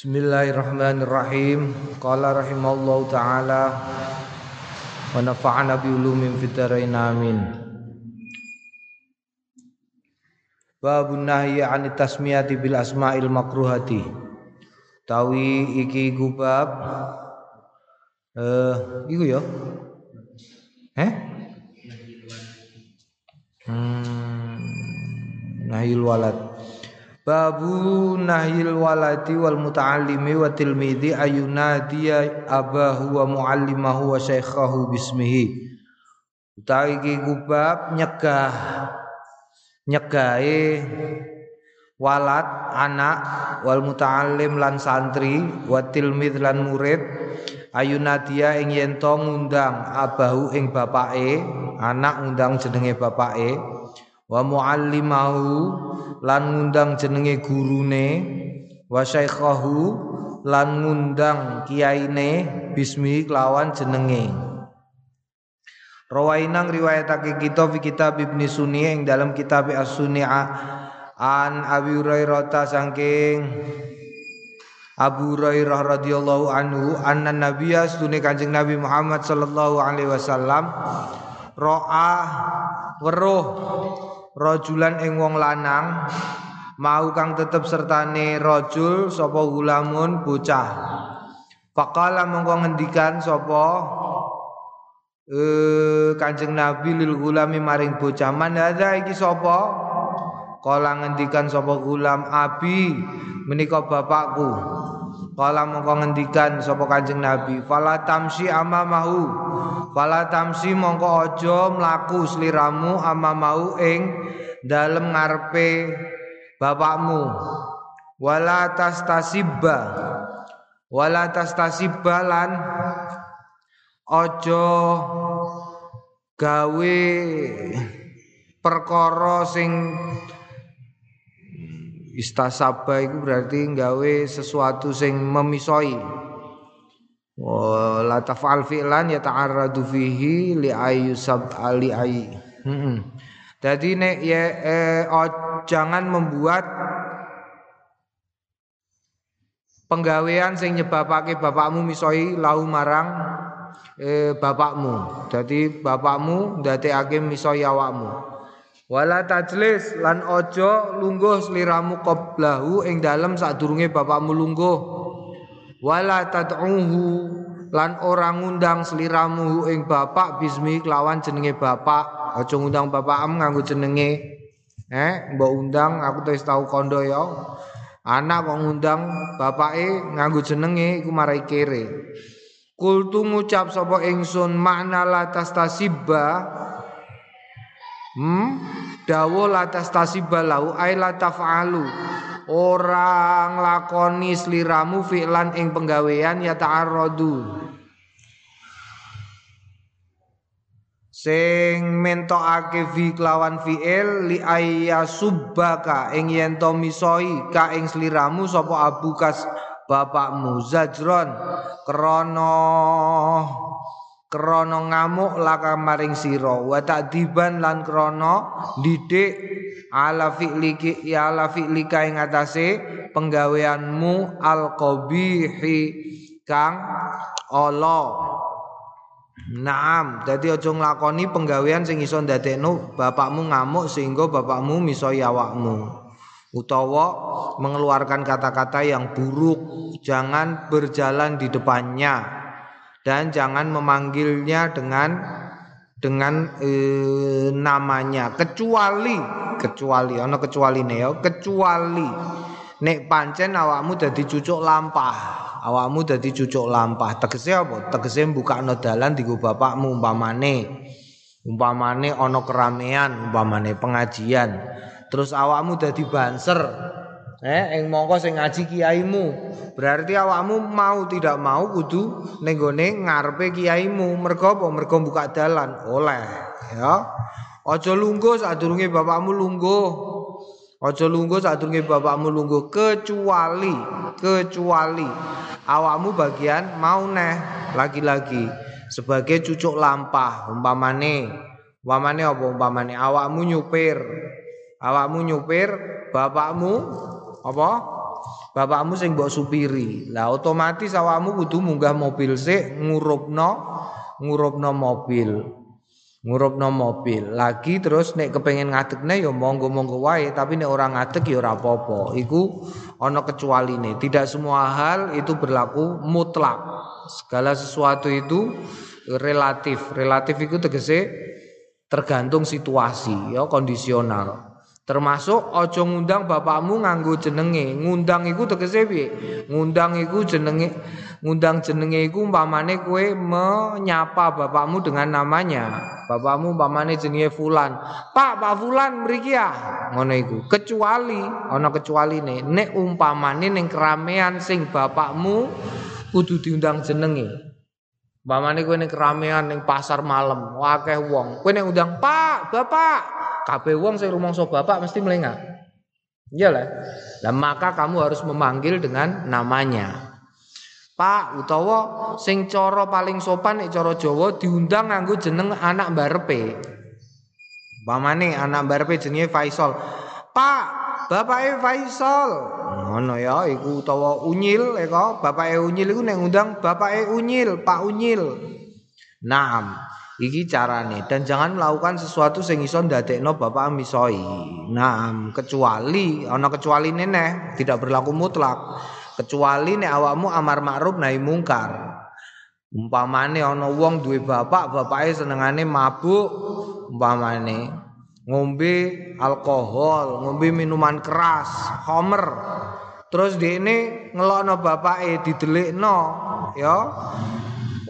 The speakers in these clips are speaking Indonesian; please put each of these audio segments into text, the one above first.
Bismillahirrahmanirrahim. Qala rahimallahu taala wa nafa'ana bi ulumin fid dharain amin. Babun nahyi 'an tasmiyati bil asma'il makruhati. Tawi iki gubab eh iku ya. Eh? Hmm, nahil walad. Babu nahyil walati wal muta'allimi wa tilmidi ayunadiya abahu wa muallimahu wa syaikhahu bismihi. Utawi iki nyegah nyegahe walat anak wal muta'allim lan santri wa tilmid lan murid ayunadia ing yen ngundang abahu ing bapake anak ngundang jenenge bapake wa muallimahu lan ngundang jenenge gurune. Wa syaikhahu lan ngundang kiyaine bismi kelawan jenenge. Rawainang riwayatake kita fi kitab Ibnu Sunni ing dalam kitab As-Sunni an Abi Hurairah saking Abu Hurairah radhiyallahu anhu anna nabiyya sunni Kanjeng Nabi Muhammad sallallahu alaihi wasallam ro'a weruh rajulan ing wong lanang mau kang tetep sertane rajul sapa gulamun bocah. Faqala mongko ngendikan sapa eh Kanjeng Nabi lil gulami maring bocah man hadza iki sapa? Kala ngendikan sapa gulam abi menika bapakku Kala mongko ngendikan sapa Kanjeng Nabi fala tamsi amamahu. Fala tamsi mongko aja mlaku sliramu amamahu ing dalem ngarepe bapakmu. Wala tastasibba. Wala tastasibba lan aja gawe perkara sing istasaba iku berarti gawe sesuatu sing memisoi wala taf'al fi'lan yata'arradu fihi li ayyusab ali ay heeh jadi nek ya eh, oh, jangan membuat penggawean sing nyebabake bapakmu misoi lau marang eh, bapakmu. Jadi bapakmu ndadekake misoi awakmu. Wala tajlis lan ojo lungguh sliramu qablahu ing dalem sadurunge bapakmu lungguh. Wala tad'uhu lan orang ngundang sliramu ing bapak bismi kelawan jenenge bapak. Aja ngundang bapakmu nganggo jenenge. Eh, mbok undang aku wis tau kondo ya. Anak kok ngundang bapake nganggo jenenge iku marai kere. Kultu ngucap sapa ingsun makna la tastasibba Hmm, dawo la tastasibba lau ai la taf'alu. Orang lakoni sliramu fi'lan ing penggawean ya ta'arradu. sing mentokake fi kelawan fi'il li ayyasubbaka ing yen to misoi ka ing sliramu sapa abukas bapakmu zajron krana krana ngamuk laka maring sira. Wa takdiban lan krana didik ala fi'liki ya ala fi'lika ing atase penggaweanmu alqabihi kang Allah Naam, dadi aja nglakoni penggawean sing iso ndadekno bapakmu ngamuk sehingga bapakmu miso awakmu. Utawa mengeluarkan kata-kata yang buruk, jangan berjalan di depannya dan jangan memanggilnya dengan dengan eh, namanya. Kecuali kecuali ana kecuali ya kecuali. Nek pancen awakmu dadi cucuk lampah. Awakmu dadi cucuk lampah. Tegese apa? Tegese mbukakno dalan digo bapakmu umpamane. Umpamane ana keramaian umpamane pengajian. Terus awakmu dadi banser eh ing mongko sing ngaji kiaimu. Berarti awakmu mau tidak mau kudu ning gone ngarepe kiaimu. Mergo apa? Mergo buka dalan. Oleh ya. Aja lungguh sadurunge bapakmu lungguh. Aja lungguh sadurunge bapakmu lungguh. Kecuali kecuali awakmu bagian mau neh lagi-lagi sebagai cucuk lampah umpamane. Umpamane apa? Umpamane awakmu nyupir. Awakmu nyupir bapakmu apa bapakmu sing mbok supiri. Lah otomatis awakmu kudu munggah mobil sik ngurupno ngurupno mobil. Ngurupno mobil. Lagi terus nek kepengen ngadekne ya monggo-monggo wae, tapi nek orang ngadek ya ora apa-apa. Iku ana kecualine. Tidak semua hal itu berlaku mutlak. Segala sesuatu itu relatif. Relatif itu tegese tergantung situasi ya kondisional. Termasuk ojo ngundang bapakmu nganggo jenenge. Ngundang iku tegese piye? Ngundang iku jenenge ngundang jenenge iku umpamane kowe menyapa bapakmu dengan namanya. Bapakmu umpamane jenenge fulan. Pak, Pak fulan mriki ya. Ngono iku. Kecuali ana kecualine nek umpamane ning keramaian sing bapakmu kudu diundang jenenge. Umpamane kowe ning keramaian ning pasar malam, akeh wong. Kowe nek undang, "Pak, Bapak." Kabeh wong sing rumangsa bapak mesti melengak. Iyalah. Lah maka kamu harus memanggil dengan namanya. Pak utawa sing cara paling sopan nek cara Jawa diundang nganggo jeneng anak barepe. Pamane anak barepe jenenge Faisal. Pak, bapake Faisal. Ngono ya iku utawa Unyil eka bapake Unyil iku nek ngundang bapake Unyil, Pak Unyil. Naam. Iki carane dan jangan melakukan sesuatu sing iso ndadekno bapak misoi. Nah, kecuali ana kecuali neneh tidak berlaku mutlak. Kecuali nek awakmu amar ma'ruf nahi mungkar. Umpamane ana wong duwe bapak, bapake senengane mabuk, umpamane ngombe alkohol, ngombe minuman keras, homer. Terus dene ngelokno bapake didelikno, ya.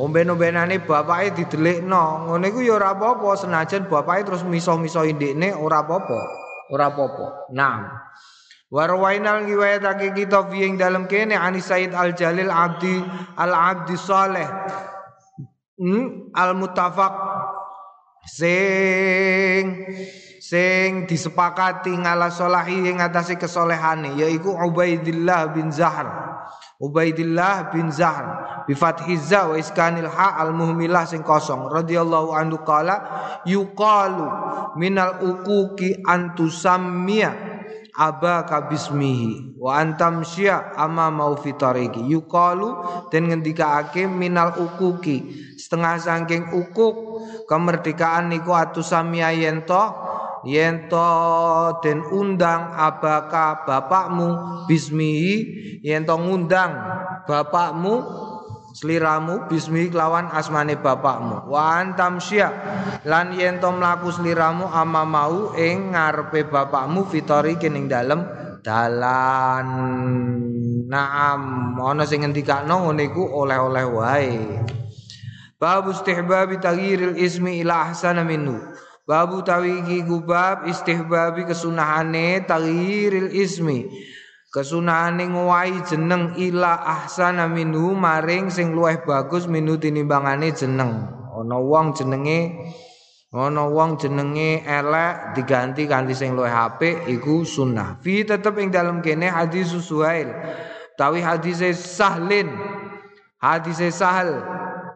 Omben-ombenane bapake didelikno. Ngono iku ya ora apa-apa senajan bapake terus miso-miso ndekne ora apa-apa. Ora apa-apa. Nah. Warwainal riwayatake kita fi ing dalem kene Ani Said Al Jalil Abdi Al Abdi Saleh. Hmm, al Muttafaq sing sing disepakati ngala solahi ing atase kesolehane yaiku Ubaidillah bin Zahr. Ubaidillah bin Zahr bi fathiza wa iskanil ha al muhmilah sing kosong. Radhiyallahu anhu qala yuqalu minal ukuki antusammiya abaka bismihi wa antam sya ama mau fitariki yuqalu den ngendikaake minal ukuki setengah saking ukuk kemerdekaan niku atusammiya yen yento den undang abaka bapakmu bismihi. Yento ngundang bapakmu sliramu bismi kelawan asmane bapakmu. Wa antam sya lan yento mlaku sliramu ama mau ing ngarepe bapakmu fitori kening dalem dalan. Naam ana sing ngendikakno ngene iku oleh-oleh wae. Bab istihbab taghyiril ismi ila ahsana minhu Babu tawiki gubab istihbabi kesunahane taghyiril ismi. Kesunahane ngowahi jeneng ila ahsana minhu maring sing luwih bagus minu tinimbangane jeneng. Ana wong jenenge ana wong jenenge elek diganti kanthi sing luwih apik iku sunnah. Fi tetep ing dalem kene hadis Suhail. Tawi hadise Sahlin. Hadise Sahal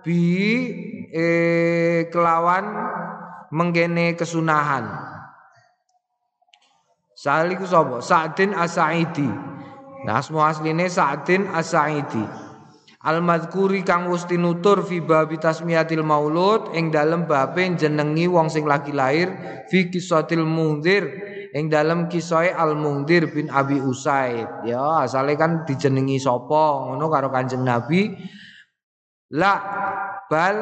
bi eh, kelawan menggene kesunahan. Saliku sapa? Sa'din As-Sa'idi. Nah, asma asline Sa'din As-Sa'idi. Al-madhkuri kang wis tinutur fi babi tasmiyatil maulud ing dalem babe jenengi wong sing lagi lahir fi kisatil mungdir ing dalem kisoe Al Mungdir bin Abi Usaid. Ya, asale kan dijenengi sapa ngono karo Kanjeng Nabi. La bal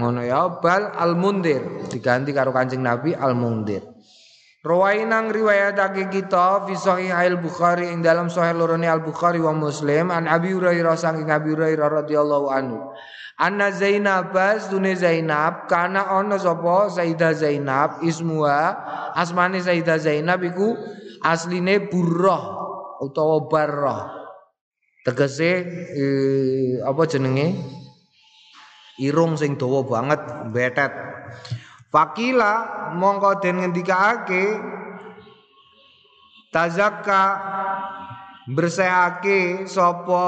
ngono ya bal al mundir diganti karo Kanjeng Nabi al mundir Rawainang riwayatake kita fi sahih al Bukhari ing dalam sahih lorone al Bukhari wa Muslim an Abi Hurairah saking Abi Hurairah radhiyallahu anhu. Anna Zainab dune Zainab kana ono sapa? Sayyidah Zainab ismuha asmane Sayyidah Zainab iku asline Burrah utawa Barrah. Tegese eh, apa jenenge irung sing dawa banget betet fakila mongko den ngendikaake tazakka bersehake sapa?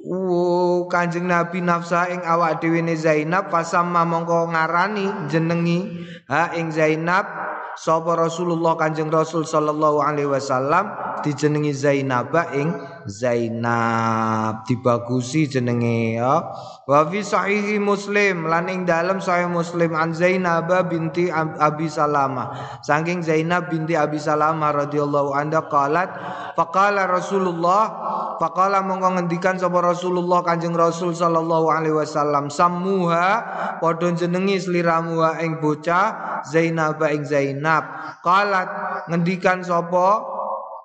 Uh, Kanjeng Nabi nafsa ing awak dhewe ne Zainab fasamma mongko ngarani jenengi ha ing Zainab sapa Rasulullah Kanjeng Rasul sallallahu alaihi wasallam dijenengi Zainab ing Zainab dibagusi jenenge ya. Wa fi sahihi Muslim lan ing dalem sahih Muslim an Zainab binti Abi Salamah. Saking Zainab binti Abi Salamah radhiyallahu anha qalat faqala Rasulullah faqala mongko ngendikan sapa Rasulullah Kanjeng Rasul sallallahu alaihi wasallam sammuha padha jenengi sliramu ing bocah Zainab ing Zainab. Qalat ngendikan sapa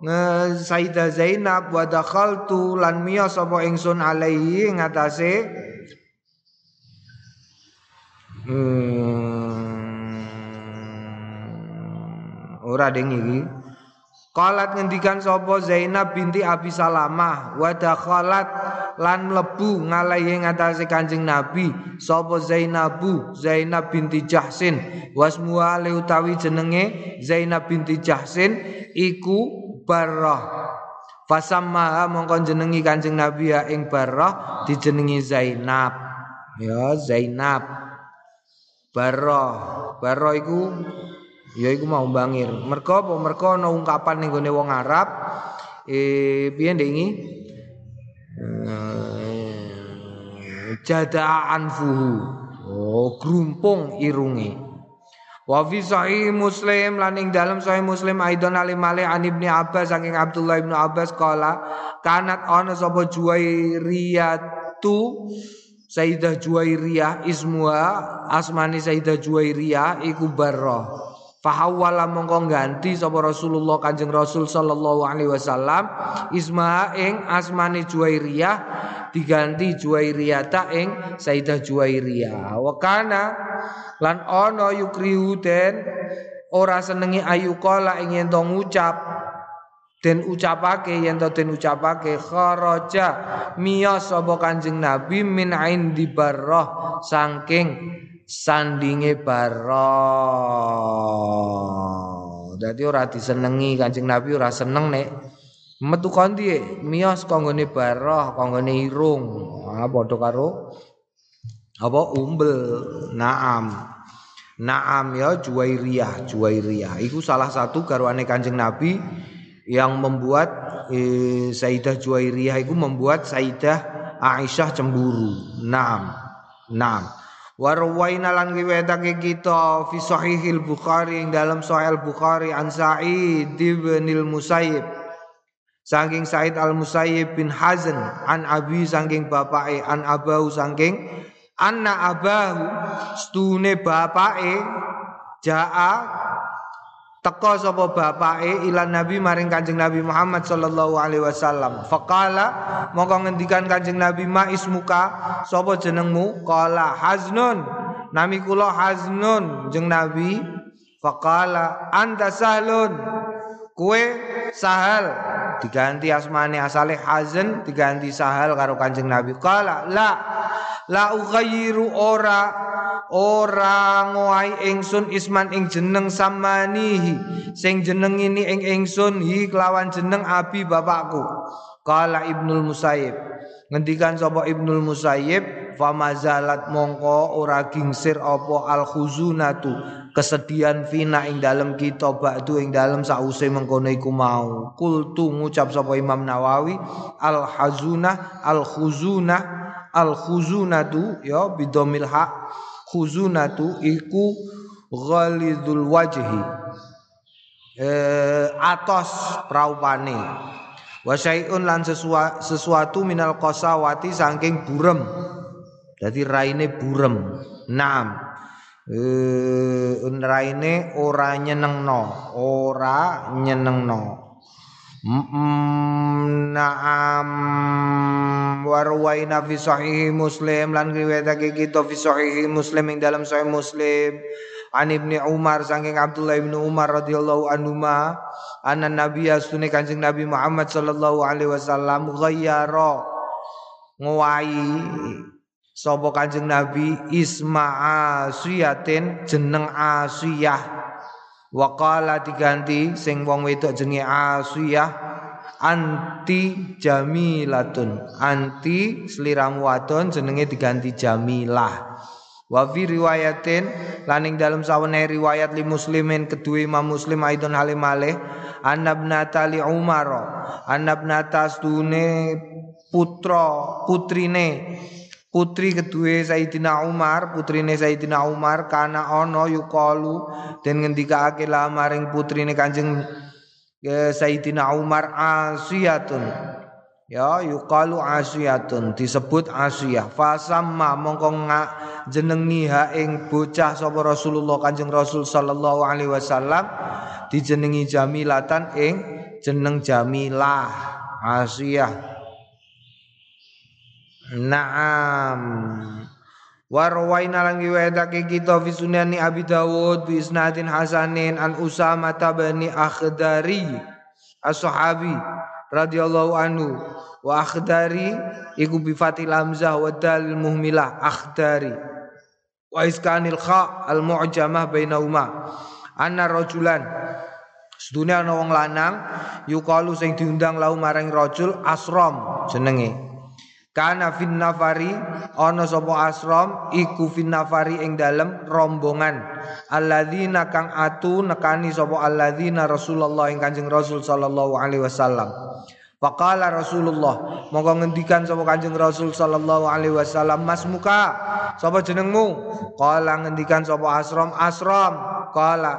Sayyidah Zainab wa dakhaltu lan miya sapa ingsun alaihi ngatasé hmm, ora ding iki. Qalat ngendikan sapa Zainab binti Abi Salamah wa dakhalat lan mlebu ngalahi ngatasé Kanjeng Nabi. Sapa Zainabu? Zainab binti Jahsin. Wasmuha utawi jenenge Zainab binti Jahsin iku Barrah. Fasammaha mongkon jenengi Kanjeng Nabi ya ing Barrah dijenengi Zainab. Ya Zainab. Barrah. Barrah iku ya iku mau bangir mergo apa? Mergo ana ungkapan ning gone wong Arab. Eh piye ndek iki? Eh, jadaan fuhu oh grumpung irunge Wa fi sahih Muslim lan ing dalam sahih Muslim aidon alim male an Ibnu Abbas saking Abdullah Ibnu Abbas kala kanat ana sapa Juwairiyatu Sayyidah Juwairiyah ismuha asmani Sayyidah Juwairiyah iku barra Fahawala mongko ganti sapa Rasulullah Kanjeng Rasul sallallahu alaihi wasallam isma ing asmani Juwairiyah diganti Juwairiyata ing Sayyidah Juwairiyah. Wa kana lan ana yukrihu den ora senengi ayu kala ing yen ngucap den ucapake yen to den ucapake kharaja miyas sapa Kanjeng Nabi min indi barrah saking sandinge baro. Dadi ora disenengi Kanjeng Nabi ora seneng nek metu kondi miyos kanggone baroh, kanggone irung. Ah padha karo apa umbel. Naam. Naam ya Juwairiyah, Juwairiyah. Iku salah satu garwane Kanjeng Nabi yang membuat eh, Sayyidah Juwairiyah itu membuat Sayyidah Aisyah cemburu. Naam. Naam. Warwaina lan riwayatake kita fi sahihil Bukhari ing dalam sahih Bukhari an Sa'id bin Musayyib saking Sa'id al Musayyib bin Hazan an Abi saking bapake an Abahu saking anna Abahu stune bapake jaa teko sapa bapake ilan nabi maring Kanjeng Nabi Muhammad sallallahu alaihi wasallam. Faqala mongko ngendikan Kanjeng Nabi ma ismuka? Sapa jenengmu? Qala haznun. Nami kula haznun jeng Nabi. Faqala anta sahlun. Kue sahal. Diganti asmane asale hazn diganti sahal karo Kanjeng Nabi. Qala la la ughayyiru ora ora ngowahi ingsun isman ing jeneng samanihi. Sing jeneng ini ing ingsun hi kelawan jeneng abi bapakku. Kala ibnul musayyib. Ngendikan sapa ibnul musayyib famazalat mongko ora gingsir apa al khuzunatu kesedihan fina ing dalem kita ba'du ing dalem sause mengkono iku mau. Kultu ngucap sapa Imam Nawawi al hazuna al khuzuna al khuzunatu ya bidomil hak khuzunatu iku ghalidul wajhi. Eh, atos praupane wa syai'un lan sesuatu, sesuatu minal qasawati saking burem. Jadi raine burem. Naam. Eh raine ora nyenengno. Ora nyenengno Naam. Warwaina fi sahih Muslim lan riwayatake kita fi sahih Muslim ing dalam sahih Muslim. An Ibni Umar saking Abdullah bin Umar radhiyallahu anhu ma anna Nabi asune Kanjeng Nabi Muhammad sallallahu alaihi wasallam ghayyara ngowahi sapa Kanjeng Nabi Isma Asiyatin jeneng Asiyah Waqala diganti sing wong wedok jenenge Asiyah anti jamilatun. Anti sliramu wadon jenenge diganti jamilah. Wa fi riwayatin laning dalam sawane riwayat li muslimin kedua Imam Muslim aidon halim malih annabnata li Umar. Annabnata stune putra putrine putri kedua Sayyidina Umar putrine Sayyidina Umar kana ono yukalu dan ngendikaake lah maring putrine Kanjeng eh, Sayyidina Umar asiyatun. Ya yuqalu asiyatun disebut asiyah. Fasamma mongko ngak jenengi ha ing bocah sapa Rasulullah Kanjeng Rasul sallallahu alaihi wasallam dijenengi jamilatan ing jeneng jamilah asiyah Naam. Warwaina lang riwayatake kita fi sunani Abi Dawud bi isnadin hasanin an Usama tabani Akhdari as-sahabi radhiyallahu anhu. Wa akhdari iku bi fatil hamzah wa dal muhmilah akhdari. Wa iskanil kha al mu'jamah bainahuma. Anna rajulan Sedunia ana wong lanang yukalu sing diundang lau marang rajul asrom jenenge Kana fin nafari ana sapa asram iku fin nafari ing dalem rombongan. Alladzina kang atu nekani sapa alladzina Rasulullah ing Kanjeng Rasul sallallahu alaihi wasallam. Faqala Rasulullah monggo ngendikan sapa Kanjeng Rasul sallallahu alaihi wasallam Mas muka sapa jenengmu? Kala ngendikan sapa Asram Asram Kala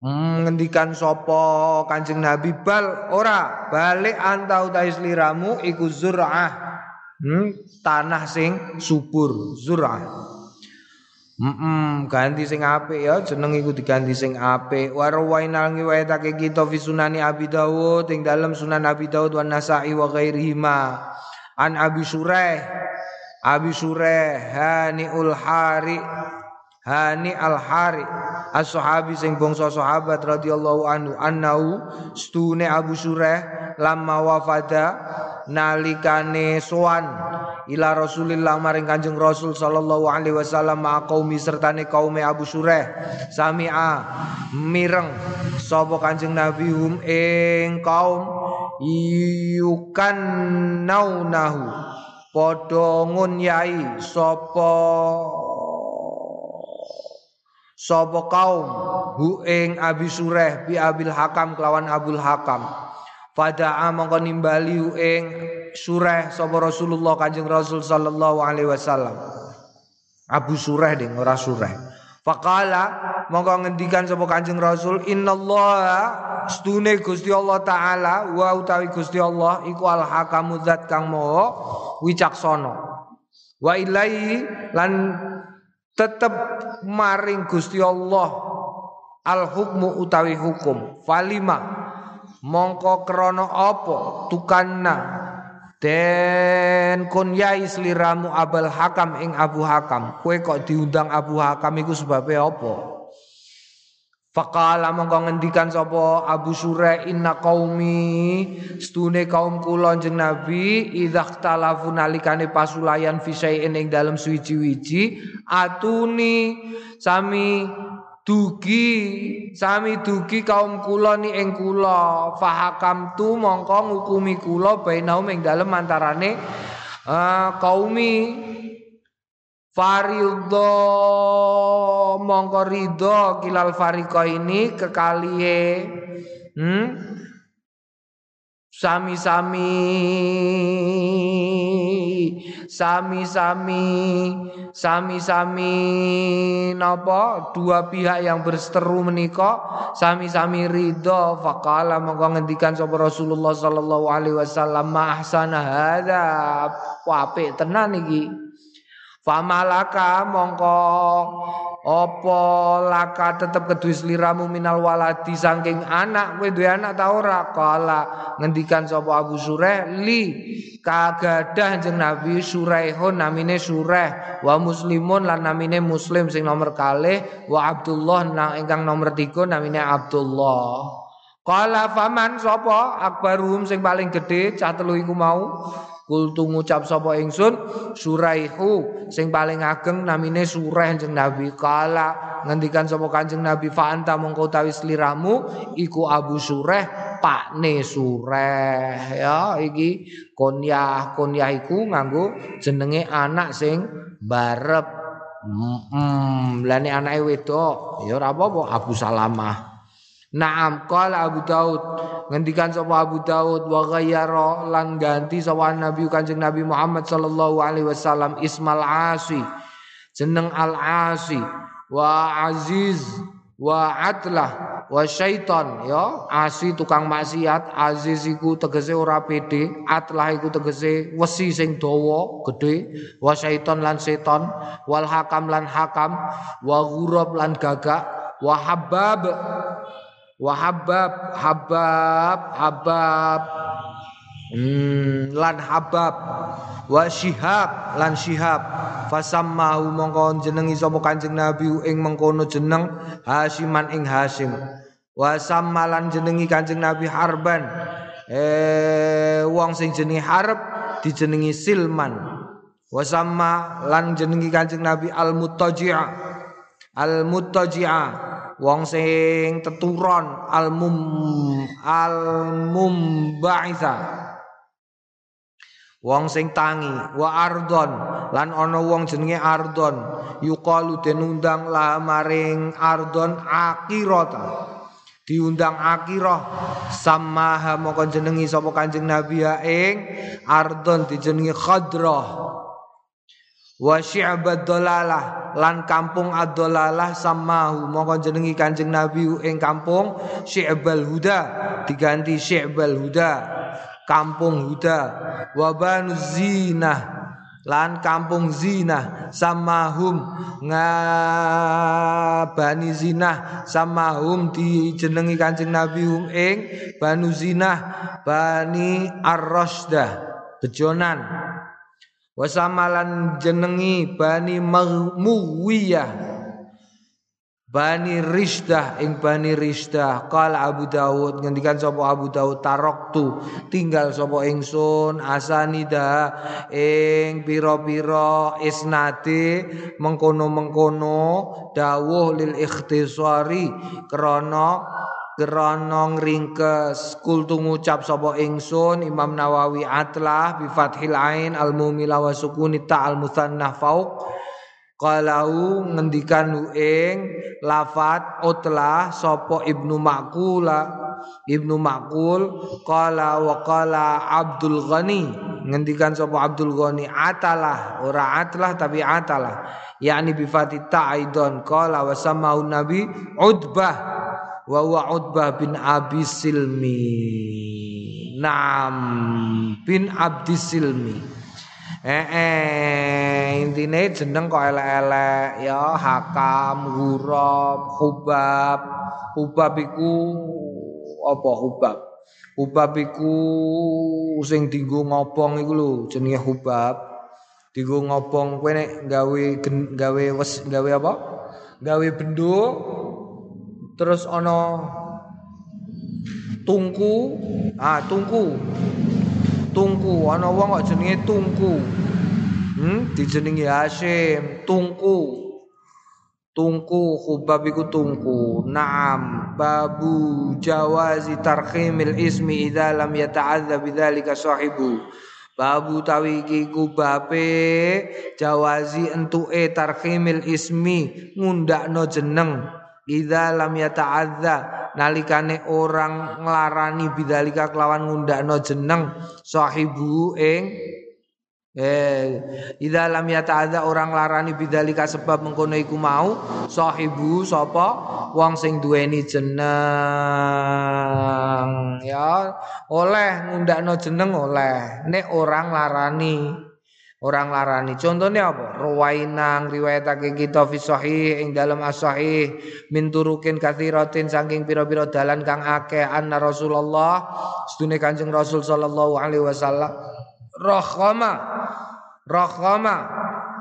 ngendikan sapa Kanjeng Nabi bal ora balik antau utahe sliramu iku zur'ah. Hmm, tanah sing subur zur'ah. Mm ganti sing apik ya jeneng iku diganti sing apik. Warwainal ngiwayatake kita fi sunani Abi Dawud ing dalam Sunan Abi Dawud wan Nasa'i wa ghairihima. An Abi Sureh Abi Sureh Haniul Hari Hani al Hari as-sahabi sing bangsa sahabat radhiyallahu anhu annau stune Abu Sureh lamma wafada nalikane sowan ila Rasulillah maring Kanjeng Rasul sallallahu alaihi wasallam ma qaumi sertane kaume Abu Sureh sami'a mireng sapa Kanjeng Nabi hum ing kaum yukan naunahu padha ngunyai sapa sapa kaum hu ing Abi Sureh bi Abil Hakam kelawan Abul Hakam Pada mongko nimbali ing surah sapa Rasulullah Kanjeng Rasul sallallahu alaihi wasallam. Abu Surah ding ora surah. Faqala mongko ngendikan sapa Kanjeng Rasul innallaha stune Gusti Allah taala wa utawi Gusti Allah iku al hakamu zat kang maha wicaksana. Wa ilai lan tetep maring Gusti Allah al hukmu utawi hukum. Falima mongko krana apa? Tukanna. Den kunyai sliramu Abul Hakam ing Abu Hakam. Kowe kok diundang Abu Hakam iku sebabe apa Faqala mongko ngendikan sapa Abu Surah inna qaumi stune kaum kula jeneng Nabi idza talafu nalikane pasulayan fi ing dalem suwiji-wiji atuni sami dugi sami dugi kaum kula ni ing kula. Fahakam tu mongko ngukumi kula bainaum ing dalem antarane uh, kaumi faridho mongko ridho kilal fariko ini kekalihe hmm? sami-sami sami-sami sami-sami napa? Dua pihak yang berseteru menika sami-sami ridho. Faqala mongko ngendikan sapa Rasulullah sallallahu alaihi wasallam ma ahsana hadza? Apik tenan famalaka mongko. Apa laka tetep kedue sliramu minal waladi saking anak kowe duwe anak ta ora? Kala ngendikan sapa Abu Sureh li kagadah jeneng Nabi Suraihun namine Sureh wa muslimun lan namine muslim sing nomor kalih wa Abdullah nang ingkang nomor 3 namine Abdullah. Kala faman sapa? Akbarum sing paling gedhe cah telu iku mau Kultu ngucap sapa ingsun Suraihu sing paling ageng namine Surah jeneng Nabi. Kala ngendikan sapa Kanjeng Nabi fa anta mongko utawi iku Abu Sureh pakne Sureh. Ya iki kunyah kunyah iku nganggo jenenge anak sing barep. Hmm, lani anake wedok ya apa-apa Abu Salamah Naam qala Abu Daud. Ngendikan sapa Abu Daud wa ghayyara lan ganti sapa Nabi Kanjeng Nabi Muhammad sallallahu alaihi wasallam Ismal Asi jeneng Al Asi wa Aziz wa Atlah wa Syaiton ya Asi tukang maksiat Aziz iku tegese ora pede Atlah iku tegese wesi sing dawa gedhe wa Syaiton lan seton wal Hakam lan Hakam wa Ghurab lan gagak wa Habab Wahabab, habab, habab. Hmm, lan habab wa syihab lan syihab. Fasammahu mongko jenengi sapa Kanjeng Nabi ing mengkono jeneng Hasiman ing Hasim. Wa sammalan jenengi Kanjeng Nabi Harban. Eh wong sing jenenge Harb dijenengi Silman. Wa lan jenengi Kanjeng Nabi Al-Muttaji'a. Al-Muttaji'a wong sing teturon al mum al mumbaitha wong sing tangi wa ardon lan ana wong jenenge ardon. Yuqalu denundang la maring ardon akirata diundang akirah samaha moko jenengi sapa kanjeng nabi ing ardon dijenengi khadrah wa syi'bad dolalah lan kampung ad-dolalah samahu mongko jenengi Kanjeng Nabi ing kampung Syi'bal Huda diganti Syi'bal Huda kampung Huda. Wa banu zinah lan kampung zina samahum ngabani zina samahum dijenengi Kanjeng Nabi ing banu zina bani ar-rasdah bejonan wasamalan jenengi bani muwiyah Bani Rishdah ing Bani Rishdah qala Abu Dawud ngendikan sapa Abu Dawud taroktu. Tinggal sapa ingsun asanida. Ing pira-pira isnate mengkono-mengkono dawuh lil ikhtisari krana Geronong ringkes kultu ngucap sapa ingsun Imam Nawawi atlah bi fathil ain al mumila wa sukuni ta al musanna fauq qalau ngendikan ing lafat utlah sapa Ibnu Maqula Ibnu Maqul qala wa qala Abdul Ghani ngendikan sapa Abdul Ghani atalah. Ora atlah tapi atalah. Yakni bi aidon qala wa samahu nabi Udbah wa wa Utbah bin Abi Silmi. Naam bin Abdi Silmi. Eh, eh intine jeneng kok elek-elek ya Hakam, Hurab, Hubab. Hubab iku apa Hubab? Hubab iku sing dienggo ngobong iku lho jenenge Hubab. Dienggo ngobong kowe nek gawe gawe wes gawe apa? Gawe benduk terus ono tungku. Ah tungku. Tungku. Ana wong kok jenenge tungku. Hmm? Dijenengi Hasyim tungku. Tungku khubab iku tungku. Naam. Babu jawazi tarkhimil ismi idza lam yata'adza bidzalika sahibu. Babu tawi iki kubabe jawazi entuke tarkhimil ismi ngundakno jeneng Idza lam yata'adza nalikane orang nglarani bidzalika kelawan ngundakno jeneng sahibu ing eh idza lam yata'adza orang larani bidzalika sebab mengkono iku mau sahibu sapa? Wong sing duweni jeneng. Ya oleh ngundakno jeneng oleh. Nek orang larani orang larani. Contohnya apa? Ruwainang riwayatake kita fi sahih ing dalam as-sahih min turukin katsiratin saking pira-pira dalan kang akeh anna Rasulullah sedune Kanjeng Rasul sallallahu alaihi wasallam rahama rahama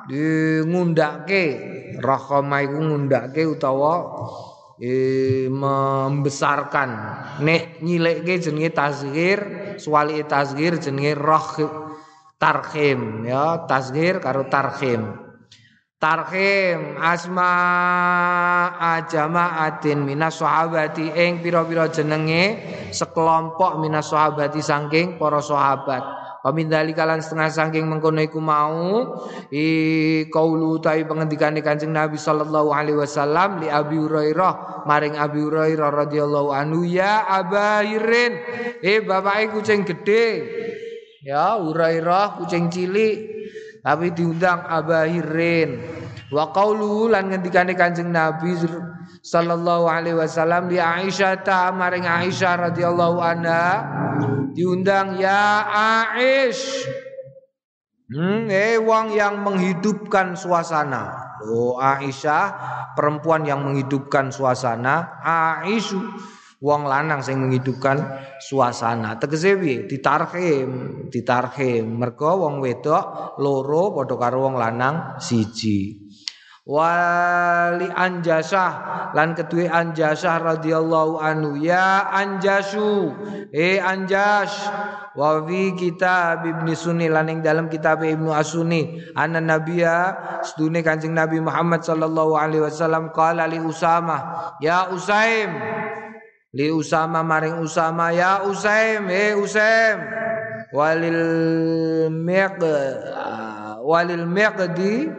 di ngundake iku ngundake utawa e, membesarkan nek nyilekke jenenge tasghir suwali tasghir jenenge rah tarkhim ya tasgir karo tarkhim Tarhim asma ajamaatin minas sahabati ing pira-pira jenenge sekelompok minas sahabati saking para sahabat. Pamindali kalan setengah saking mengkono iku mau i kaulu tai pengendikane Kanjeng Nabi sallallahu alaihi wasallam li Abi Hurairah maring Abi Hurairah radhiyallahu anhu ya Abairin eh bapake kucing gede ya Hurairah kucing cilik tapi diundang Abahirin wa qaulu lan ngendikane Kanjeng Nabi sallallahu alaihi wasallam li Aisyah ta maring Aisyah radhiyallahu anha diundang ya Aish Hmm, eh wong yang menghidupkan suasana. Oh, Aisyah perempuan yang menghidupkan suasana. Aisyu wong lanang sing menghidupkan suasana. Tegese piye? Ditarhim ditarhim mergo wong wedok loro padha karo wong lanang siji. Wali anjasah lan kedue anjasah radhiyallahu anhu ya anjasu eh anjas wa fi kitab ibnu sunni lan ing dalam kitab ibnu asuni anna nabiya sedune kanjeng nabi Muhammad sallallahu alaihi wasallam qala li usama ya usaim li Usama maring Usama ya Usaim he Usaim walil miq walil miqdi.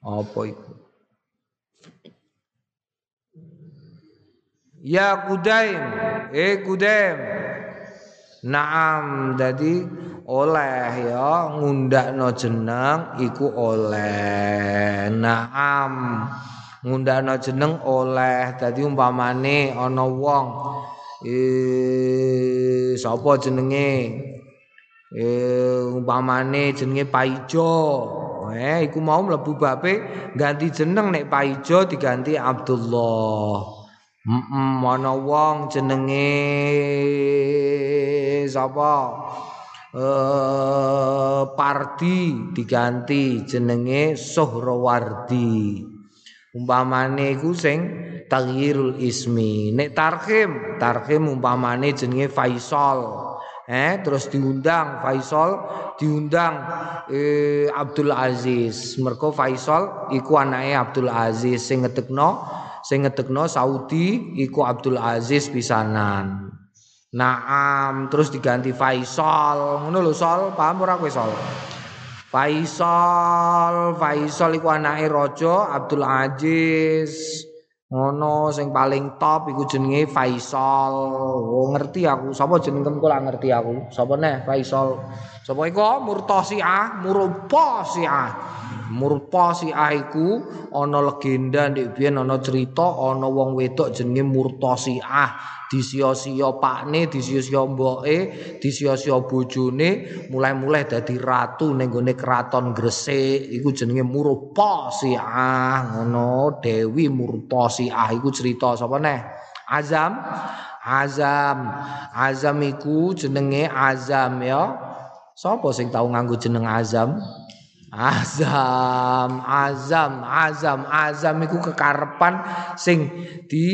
Apa itu? Ya Kudaim eh Kudaim. Naam jadi oleh ya ngundakno jeneng iku oleh. Naam ngundakno jeneng oleh. Dadi umpamane ana wong eh sapa jenenge? Eh umpamane jenenge Paijo. Eh iku mau mlebu bape ganti jeneng nek Paijo diganti Abdullah. Mm ana wong jenenge sapa eh Pardi diganti jenenge Sohrawardi. Umpamane iku sing taghyirul ismi. Nek tarhim, tarhim umpamane jenenge Faisal. Eh terus diundang Faisal, diundang eh, Abdul Aziz. Mergo Faisal iku anake Abdul Aziz sing ngetekno sing ngetekno Saudi iku Abdul Aziz pisanan. Naam terus diganti Faisal. Ngono lho Sol, paham ora kowe Sol? Faisal, Faisal iku anake raja Abdul Aziz. Ngono sing paling top iku jenenge Faisal. Oh ngerti aku, sapa jeneng kok ngerti aku. Sapa neh Faisal? Sapa iku? Murtasiah, Murtasiah. Murtasiah iku ana legenda ndek biyen ana cerita ana wong wedok jenenge Murtasiah. disia-sia pakne, disia-sia mboke, disia-sia bojone, mulai-mulai dadi ratu ning gone kraton Gresik, iku jenenge Murupasiah, ngono Dewi Murupasiah iku cerita sapa neh? Azam, Azam, Azam iku jenenge Azam ya. Sapa sing tau nganggo jeneng Azam? Azam, azam, azam, azam iku kekarepan sing di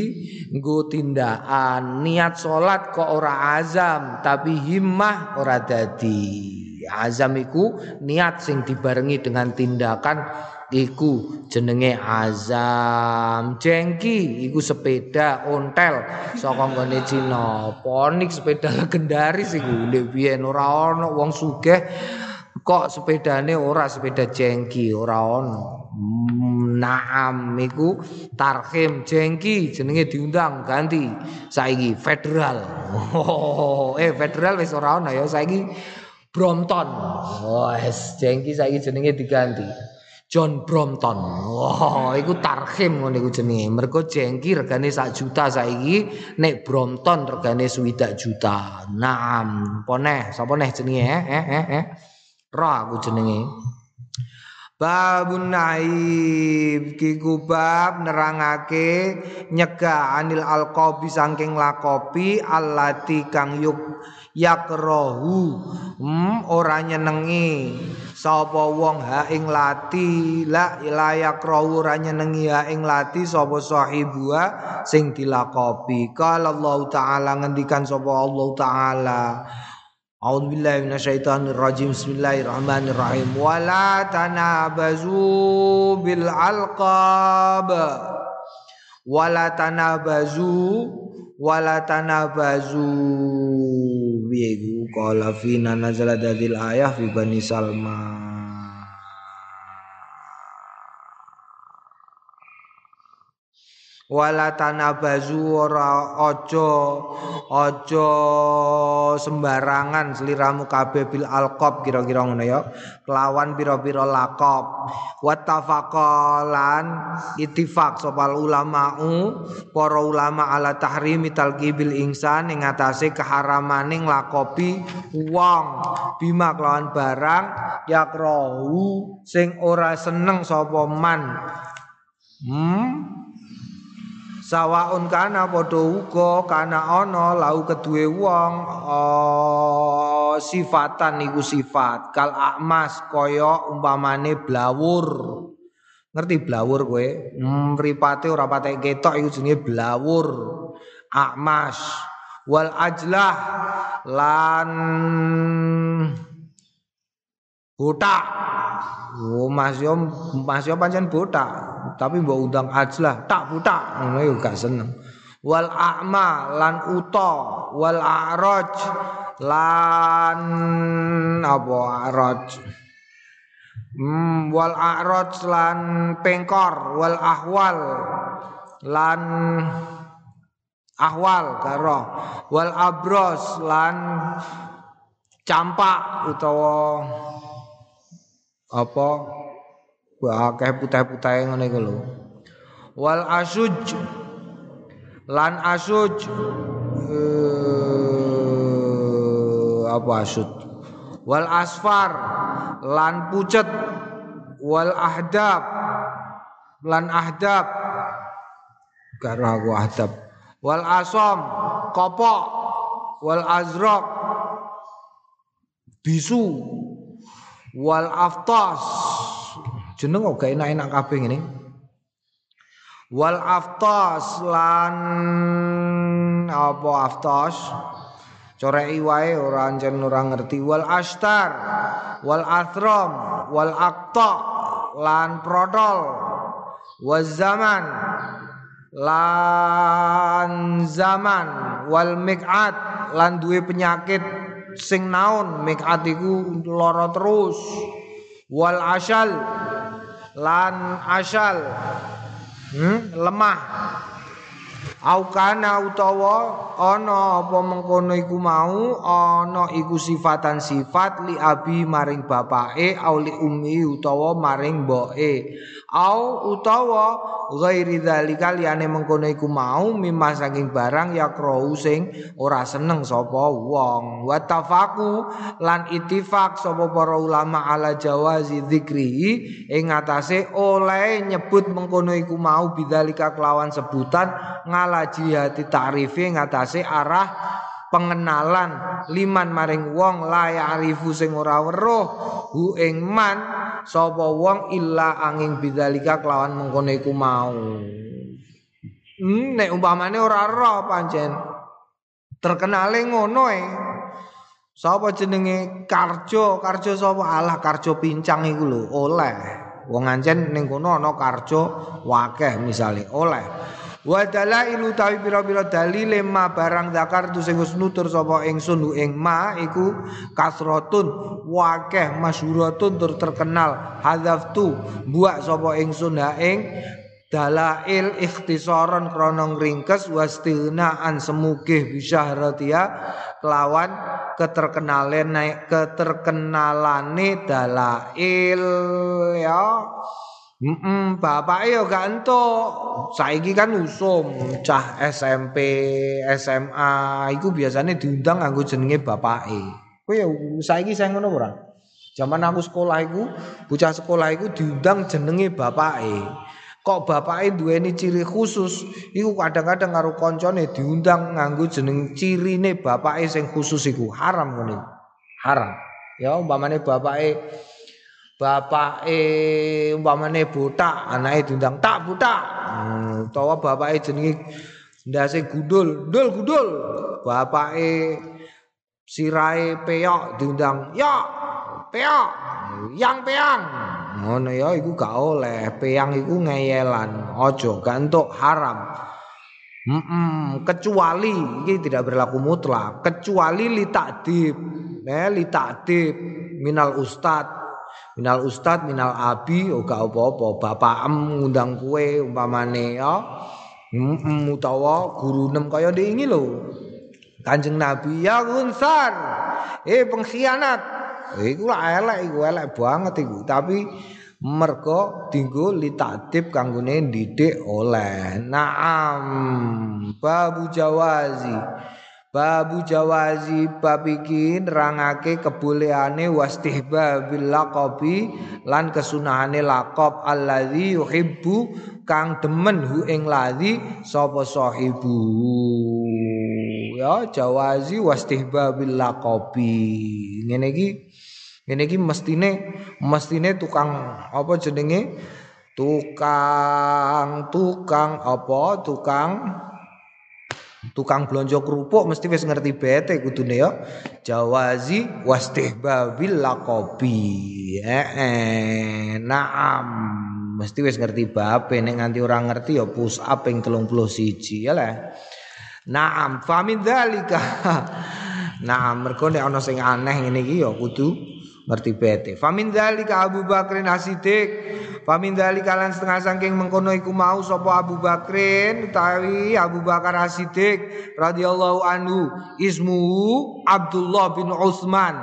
nggo tindakan. Niat salat kok ora azam, tapi himmah ora dadi. Azam iku niat sing dibarengi dengan tindakan iku jenenge azam. Jengki iku sepeda ontel saka nggone Cina. Ponik sepeda legendaris iku ndek biyen ora ana wong sugih kok sepedane ora sepeda jengki ora ono. Hmm, naam iku tarhim jengki jenenge diundang ganti. Saiki federal. Oh, eh federal wis ora ono ya saiki Brompton. Oh es jengki saiki jenenge diganti. John Brompton. Oh, iku tarhim ngono iku jenenge. Mergo jengki regane sak juta saiki nek Brompton regane swidak juta. Naam poneh sapa neh jenenge eh eh eh, eh. Ra aku jenenge. Babun naib ki kubab nerangake nyegah anil alqabi saking lakopi allati kang yuk yakrohu. Hmm, ora nyenengi. Sapa wong ha ing lati la ila yakrohu ora nyenengi ha ing lati sapa sahibua sing dilakopi. Kalau Allah taala ngendikan sapa Allah taala A'udzu billahi minasyaitonir rajim. Bismillahirrahmanirrahim. Wala tanabazu bil alqab. Wala tanabazu wala tanabazu piye iku qala fina nazala dadil ayah fi bani salma wala tanabazu ora aja aja sembarangan sliramu kabeh bil alqab kira-kira ngono ya. Kelawan pira-pira laqab wattafaqalan ittifaq sopal ulama'u para ulama ala tahrimi talqibil insan ing atase keharamaning lakopi wong. Bima kelawan barang yakrohu sing ora seneng sapa man. Hmm sawaun kana padha uga kana ana lau kedue wong oh, sifatan iku sifat. Kal akmas kaya umpamane blawur. Ngerti blawur kowe? Mripate ora patek ketok iku jenenge blawur. Akmas. Wal ajlah. Lan botak oh mas yo mas yo pancen botak tapi mbok undang ajlah tak butak ngono yo gak seneng. Wal a'ma lan uta wal a'raj lan apa a'raj? Hmm, wal a'raj lan pengkor wal ahwal lan ahwal karo. Wal abros lan campak utawa apa? Akeh putih-putih ngene iku lho. Wal asuj. Lan asuj. Uh, apa asud wal asfar. Lan pucet. Wal ahdab. Lan ahdab. Karo aku ahdab. Wal asom. Kopok. Wal azraq bisu wal aftas. Jeneng gak enak-enak kabeh ngene. Wal aftas lan apa aftas? Coreki wae ora ancen ora ngerti. Wal astar wal athram wal aqta lan protol wal zaman lan zaman. Wal mik'at lan duwe penyakit sing naon mik'at iku lara terus. Wal asal lan asal hmm, lemah. Aukana utawa ana apa mengkono iku mau ana iku sifatan sifat li abi maring bapake au li ummi utawa maring mboke au utawa ghairi dzalika liyane mengkono iku mau mimma saking barang ya sing ora seneng sapa wong. Wa tafaku lan ittifaq sapa para ulama ala jawazi dzikri ing atase oleh nyebut mengkono iku mau bidzalika kelawan sebutan ngala jihati ta'rifi ngatasé arah pengenalan. Liman maring wong la ya'rifu sing ora weruh. Hu ing man sapa wong illa angin bidzalika kelawan mengkono iku mau. Hmm, nek umpamane ora roh pancen. Terkenale ngono e. Sapa jenenge karjo? Karjo sapa? Alah karjo pincang iku lho oleh. Wong ancen ning kono ana karjo wakeh misale oleh Wa dalailu tawi pira-pira dalile ma barang zakar tu sing wis nutur sapa ingsun ing ma iku kasratun wakeh masyhuratun tur terkenal. Hadzaftu buak sapa ingsun ha ing dalail ikhtisaron krana ringkes wastilnaan semugih bisyahratia kelawan keterkenalen naik keterkenalane dalail ya Mm bapak yo gak. Saiki kan usum cah SMP, SMA iku biasanya diundang nganggo jenenge bapake. Kowe ya saiki saya ngono ora? Zaman aku sekolah iku, bocah sekolah iku diundang jenenge bapake. Kok bapake duweni ciri khusus, iku kadang-kadang karo koncone diundang nganggo jeneng cirine bapake sing khusus iku haram ngene. Haram. Ya umpamane bapake bapak eh umpamane buta anake diundang tak buta. Hmm, utawa bapake jenenge ndase gundul ndul gundul. Bapake sirai peok diundang ya peok yang peang. Ngono ya iku gak oleh peang iku ngeyelan ojo gantuk haram. Mm -mm, kecuali ini tidak berlaku mutlak kecuali li takdib eh li takdib minal ustad minal ustad minal abi oh gak apa-apa. Bapak em ngundang kue umpamane ya. Mm utawa guru nem kaya ini lho. Kanjeng Nabi ya gunsar eh pengkhianat. Iku lah elek iku elek banget iku. Tapi mergo dinggo litatib kanggone didik oleh. Naam babu jawazi babu jawazi bab iki nerangake keboleane wastihbabil laqabi lan kesunahane laqab allazi yuhibbu kang demen hu ing ladzi sapa sahibu ya jawazi wastihbabil laqabi ngene iki Ini iki mestine mestine tukang apa jenenge? Tukang tukang apa? Tukang tukang blonjo kerupuk mesti wis ngerti bete kudune ya. Jawazi wastihbabil laqabi. Eh, eh naam mesti wis ngerti babe nek nganti ora ngerti ya push up ping 31 ya lah. Naam famin dzalika. Nah, mergo nek ana sing aneh ngene iki ya kudu ngerti bete. Famin dzalika Abu Bakrin Asidik. Famin dzalika lan setengah saking mengkono iku mau sapa Abu Bakrin utawi Abu Bakar Asidik radhiyallahu anhu ismu Abdullah bin Utsman.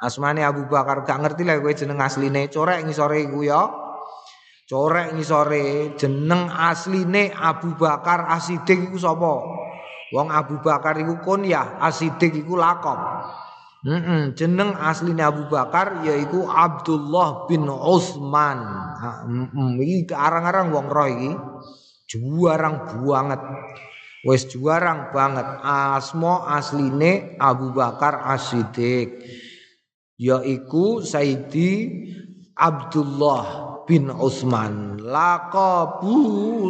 Asmane Abu Bakar gak ngerti lah kowe jeneng asline corek ngisore iku ya. Corek ngisore jeneng asline Abu Bakar Asidik iku sapa? Wong Abu Bakar iku kunyah, Asidik iku lakop. Mm -mm, jeneng aslinya Abu Bakar yaitu Abdullah bin Utsman. Mm -mm, iki arang-arang wong roh iki. Juarang banget. Wes juarang banget. Asmo asline Abu Bakar As-Siddiq. Yaiku Sayyidi Abdullah bin Utsman. Laqabu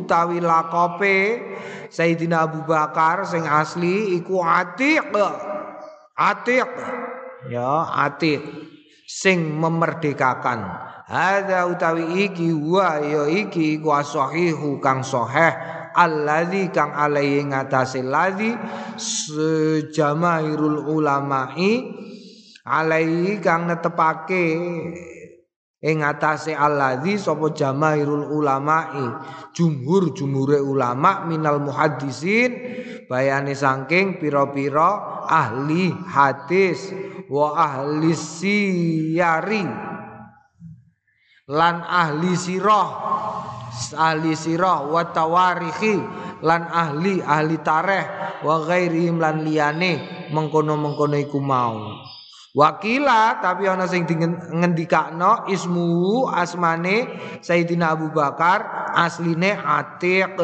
utawi laqape Sayyidina Abu Bakar sing asli iku Atiq. Atiq. Ya atiq. Sing memerdekakan. Hadza utawi iki wa ya iki ku sahihu kang sahih. Alladzi kang alaihi ngatasé ladzi sejamairul ulama'i alaihi kang netepake ing atase alladzi sapa jamairul ulama'i. Jumhur jumhure ulama minal muhaddisin bayane saking pira-pira ahli hadis wa ahli siyari. Lan ahli sirah ahli sirah wa tawarikhi lan ahli ahli tareh wa ghairihim lan liyane mengkono-mengkono iku mau. Wakila tapi ana sing ngendikakno ismu asmane Sayyidina Abu Bakar asline Atiq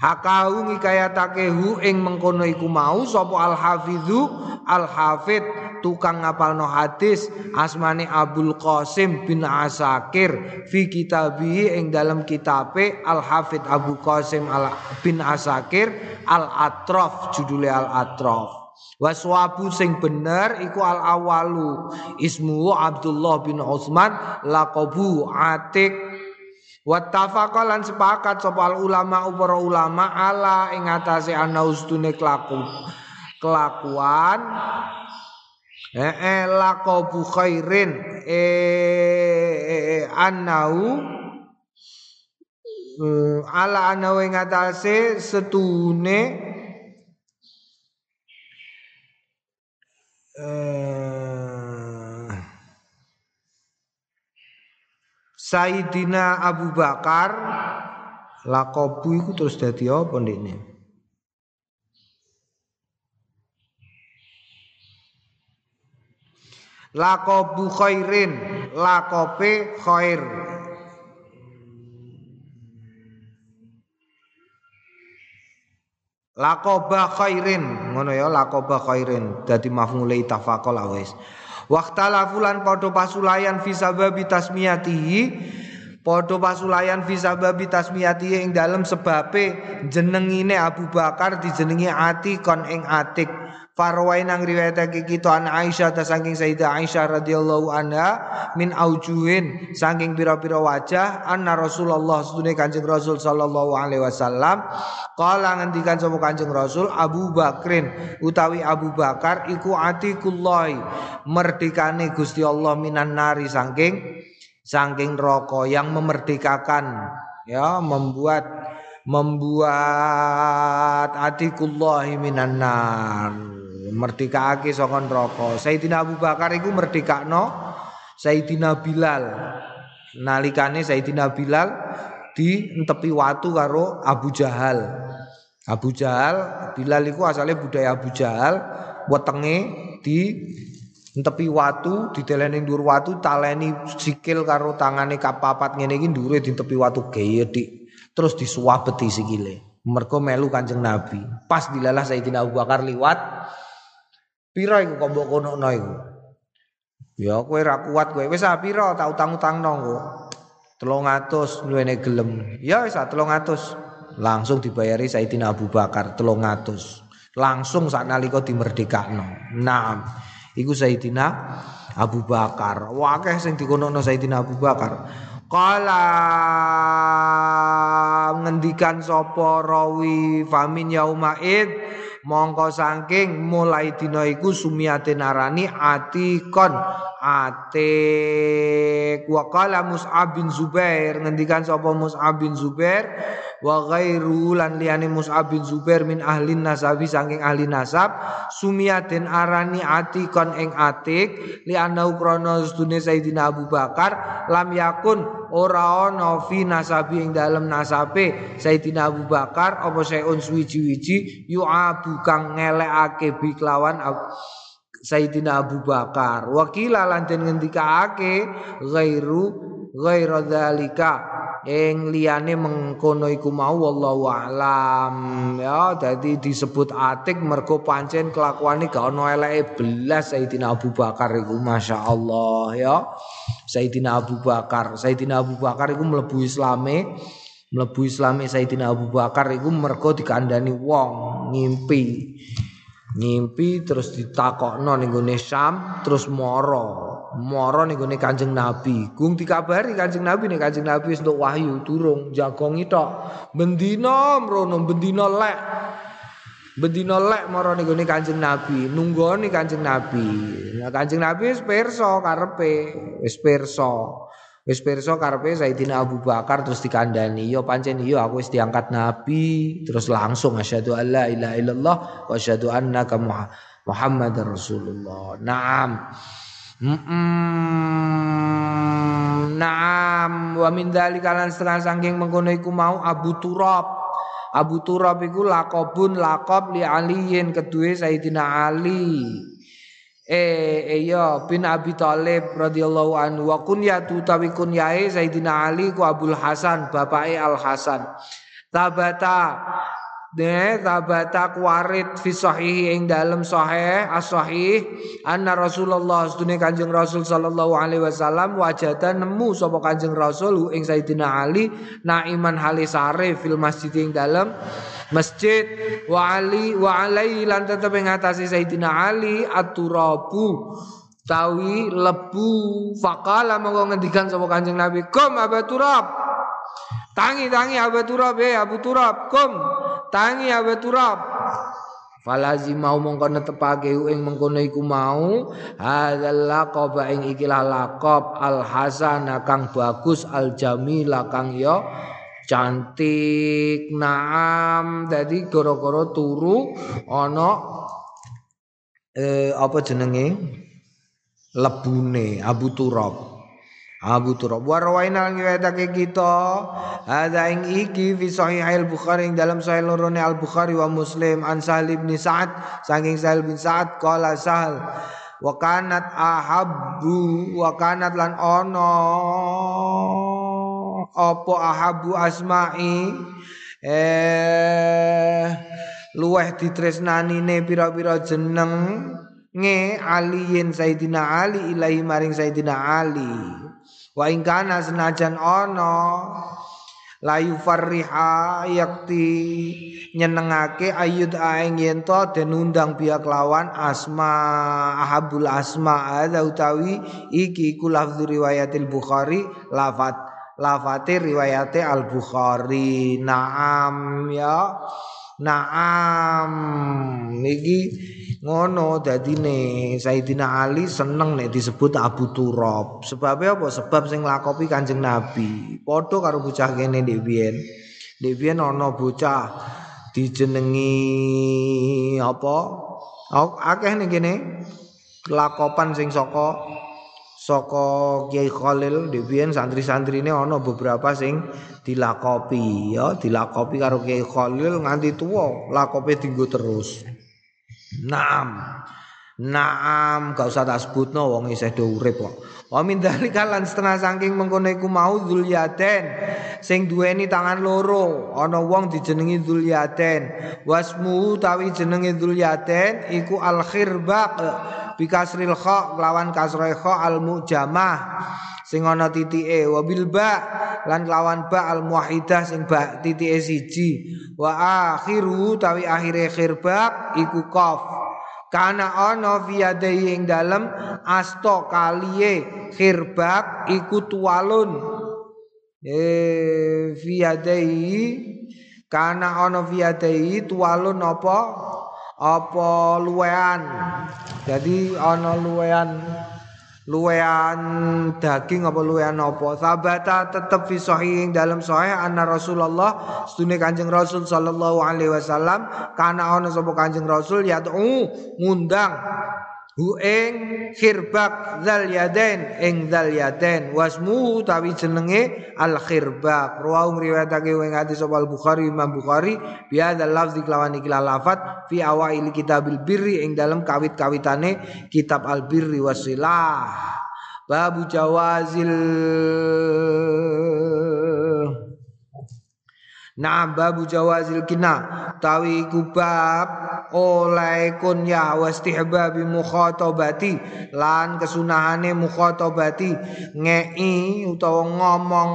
Hakau ngikayatake hu ing mengkono iku mau sapa al hafizu al hafid tukang ngapalno hadis asmane Abdul Qasim bin Asakir fi kitabi ing dalam kitabe al hafid Abu Qasim al bin Asakir al atraf judule al atraf Waswabu sing bener iku al awalu ismu Abdullah bin Utsman laqabu Atik Wattafaqa lan sepakat sapa ulama para ulama ala ing atase ana ustune kelaku kelakuan. Eh, eh laqabu khairin eh anau ala ana ing atase setune eh Sayyidina Abu Bakar lakobu iku terus dadi apa ndekne? Lakobu khairin, lakope khair. Lakoba khairin, ngono ya lakoba khairin. Dadi maf'ulai tafaqal awis. Waktalafulan podo pasulayan fisababi tasmiyatihi Podo pasulayan fisababi ing dalam sebabe jenengine Abu Bakar dijenengi ati kon ing atik Farwain ang riwayatake kita an Aisyah ta saking Sayyidah Aisyah radhiyallahu anha min aujuhin saking pira-pira wajah anna Rasulullah sedune Kanjeng Rasul sallallahu alaihi wasallam kala ngendikan sapa Kanjeng Rasul Abu Bakrin utawi Abu Bakar iku atikullahi merdekane Gusti Allah minan nari saking saking rokok yang memerdekakan ya membuat membuat atikullahi minan nar merdekake saka neraka. Sayyidina Abu Bakar iku merdekakno Sayyidina Bilal. Nalikane Sayyidina Bilal di tepi watu karo Abu Jahal. Abu Jahal, Bilal iku asale budaya Abu Jahal, wetenge di tepi watu diteleni dhuwur watu taleni sikil karo tangane kapapat ngene iki di tepi watu gede terus disuwabeti sikile mergo melu Kanjeng Nabi pas dilalah Sayyidina Abu Bakar liwat Pira iku kok mbok kono iku? Ya kowe ra kuat kowe. Wis ah pira tak utang-utangno kok. 300 luwene gelem. Ya wis ah 300. Langsung dibayari Sayyidina Abu Bakar 300. Langsung sak nalika dimerdekakno. Naam. Iku Sayyidina Abu Bakar. Wakeh sing dikonokno Sayyidina Abu Bakar. Kala ngendikan sapa rawi famin yaumaid mongko saking mulai dina iku sumiate narani atikon atik wa qala Mus'ab bin Zubair. Ngendikan sapa Mus'ab bin Zubair wa ghairu lan liyane Mus'ab bin Zubair min ahli nasabi. Saking ahli nasab sumiaten arani atikon ing atik li anau krana sedune Sayyidina Abu Bakar lam yakun ora ana fi nasabi ing dalem nasabe Sayyidina Abu Bakar apa sayun suwiji-wiji yu'abu kang ngelekake bi kelawan Sayyidina Abu Bakar. Wakila lan den ngendikake ghairu ghairu dzalika. Ing liyane mengkono iku mau wallahu alam. Ya dadi disebut atik mergo pancen kelakuane gak ono eleke belas Sayyidina Abu Bakar iku masyaallah ya. Sayyidina Abu Bakar Sayyidina Abu Bakar iku mlebu Islame mlebu Islame Sayyidina Abu Bakar iku mergo dikandani wong ngimpi ngimpi terus ditakokno ning gone Syam terus moro. Moro ning gone Kanjeng Nabi. Gung dikabari Kanjeng Nabi ning Kanjeng Nabi wis wahyu durung jagongi tok bendina mrono bendina lek. Bendina lek moro ning gone Kanjeng Nabi. Nunggoni Kanjeng Nabi. Nah Kanjeng Nabi wis pirsa karepe? Wis pirsa Wis pirsa karepe Sayyidina Abu Bakar terus dikandani, "Yo pancen yo aku wis diangkat nabi." Terus langsung asyhadu alla ilaha illallah wa asyhadu annaka Muhammadar Rasulullah. Naam. -mm. Naam wa min dzalika lan setengah saking mengkono iku mau Abu Turab. Abu Turab iku lakobun lakob li aliyin kedue Sayyidina Ali eh iya bin Abi Thalib radhiyallahu anhu. Wa kunyatu tawi kunyahe Sayyidina Ali ku Abdul Hasan bapake Al Hasan. Tabata Ne tabata kuarit fi sahih ing dalam sahih as sahih anna Rasulullah sedune Kanjeng Rasul sallallahu alaihi wasallam wajada nemu sapa Kanjeng Rasul ing Sayyidina Ali naiman halisare fil masjid ing dalam masjid wa ali wa alai lan tetep ing atase Ali aturabu tawi lebu. Faqala monggo ngendikan sapa Kanjeng Nabi kum Abu Turab. Tangi tangi Abu Turab eh Abu Turab kum tangi Abu Turab. Falazi mau mongko netepake ing mengkono iku mau. Hadzal laqab ing ikilah laqab. Al hasan kang bagus. Al jamil kang yo cantik naam. Dadi gara-gara turu ana eh apa jenenge? Lebune Abu Turab. Abu Turab. Wa rawaina ngiwetake kita ada ing iki fi sahih al Bukhari ing dalam sahih lorone Al Bukhari wa Muslim an Sahal bin Sa'ad saking Sahal bin Sa'ad qala Sahal wa kanat ahabbu wa kanat lan ono apa ahabu asma'i? Eh luweh ditresnanine pira-pira jeneng nge aliyin Sayyidina Ali ilahi maring Sayyidina Ali. Wa ingkana senajan ono layu farriha yakti nyenengake ayud aeng yento den undang pihak lawan asma ahabul asma ada utawi iki iku lafzu riwayatil bukhari lafat lafate riwayate al bukhari naam ya. Naam. Niki ngono dadine Sayyidina Ali seneng nek disebut Abu Turab. Sebabnya apa? Sebab sing lakopi Kanjeng Nabi. Padha karo bocah kene ndek biyen. Ndek bocah dijenengi apa? Akeh ning kene. Lakopan sing saka saka Kiai Khalil ndek santri-santrine ana beberapa sing dilakopi ya dilakopi karo Kiai Khalil nganti tuwa lakope dinggo terus Naam. Naam, gak usah tak sebutno wong isih do urip kok. Wa min setengah saking mengkono iku mau Dzulyaden sing duweni tangan loro. Ana wong dijenengi Dzulyaden. Wasmu tawi jenenge Dzulyaden iku Al Khirbaq bikasril kha lawan kasra kha al mujamah sing ana titike wa bil ba lan lawan ba al sing ba titike siji. Wa akhiru tawi akhire khirbaq iku qaf. Kana ana fiyadai ing dalem asto kaliye khirbaq iku tuwalun. Eh fiyadai kana ana fiyadai tuwalun apa apa luwean? Jadi ana luwean luwean daging apa luwean apa? Sabata tetep fi sahih dalam sahih anna Rasulullah stune Kanjeng Rasul sallallahu alaihi wasallam kana ana sapa Kanjeng Rasul ya ngundang hu ing khirbak zal yaden ing zal yaden wasmu tawi jenenge al khirbak rawu riwayatake ing hadis al Bukhari Imam Bukhari bi hadzal lafzi kelawan iki lafat fi awail kitabil birri ing dalam kawit-kawitane kitab al birri wasilah babu jawazil Nah babu jawazil kina. Tawi kubab oleh kunya wastihbabi mukhatabati. Lan kesunahane mukhatabati. Ngei utawa ngomong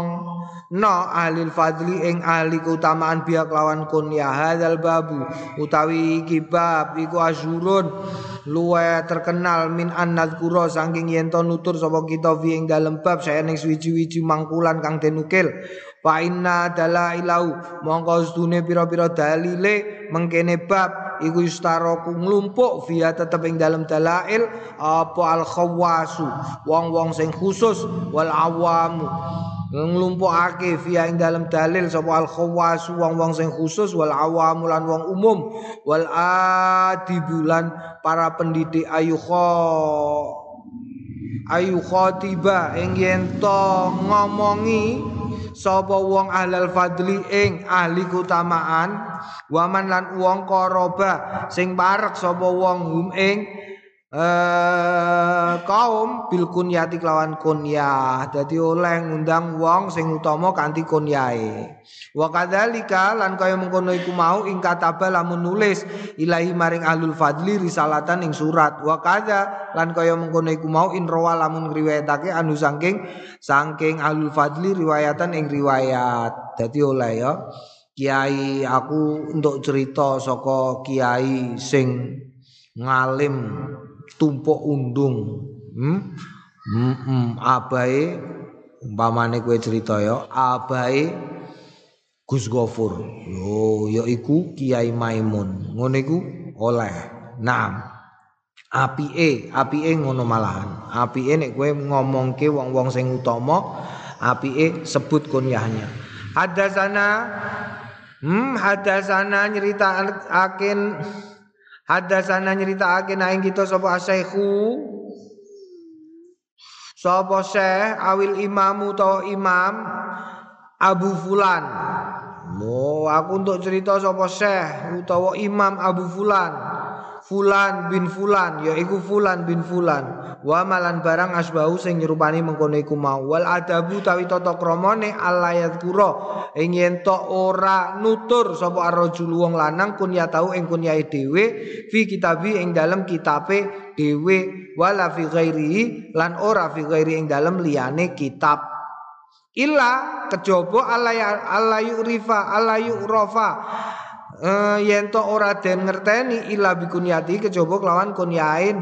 no ahli fadli ing ahli keutamaan biak lawan kunya hadzal babu. Utawi kibab iku asyurun luwe terkenal min annadzkura saking yen to nutur sapa kita fi ing dalem bab saya ning suwi-wiji mangkulan kang denukil Fa inna dalailau mongko sedune pira-pira dalile mengkene bab iku istaraku nglumpuk via tetep ing dalam dalail apa al khawasu wong-wong sing khusus wal awamu. Nglumpukake via ing dalam dalil sapa al khawasu wong-wong sing khusus wal awamu lan wong umum. Wal adibulan para pendidik ayu ayu khotiba ing yen ngomongi sapa wong ahlal fadli ing ahli kutamaan waman lan wong koroba sing parek sapa wong hum ing Uh, kaum bil kunyati kelawan kunyah. Dadi oleh ngundang wong sing utama kanthi kunyahe wa kadzalika lan kaya mengkono iku mau ing kataba lamun nulis ilahi maring ahlul fadli risalatan ing surat. Wa kadza lan kaya mengkono iku mau in rawa lamun ngriwayatake anu saking saking ahlul fadli riwayatan ing riwayat. Dadi oleh ya. Kiai aku untuk cerita saka kiai sing ngalim tumpuk undung. Hmm? Hmm, hmm. abae umpamane kowe cerita ya, abae Gus Gofur. Yo ya iku Kiai Maimun. Ngono iku oleh. Nah, apike, apike ngono malahan. Apike nek kowe ngomongke wong-wong sing utama, apike sebut kunyahnya. Hadasana Hmm, hadasana nyerita akin Hadasana nyeritakake ing kita sapa asyaihu Sapa syekh awil imamu utawa imam Abu Fulan. Oh, aku untuk cerita sapa syekh utawa imam Abu Fulan. Fulan bin Fulan yaiku Fulan bin Fulan. Wa malan barang asbahu sing nyerupani mengkono iku mau. Wal adabu tawi tata kramane alayat kura. Ing yen ora nutur sapa arrajul wong lanang kunya tau ing kunyahe dhewe fi kitabi ing dalem kitabe dhewe. Wala fi ghairi lan ora fi ghairi ing dalem liyane kitab. Illa kejaba alayu rifa alayu rofa uh, yen to ora den ngerteni ila bikunyati kejaba kelawan kunyae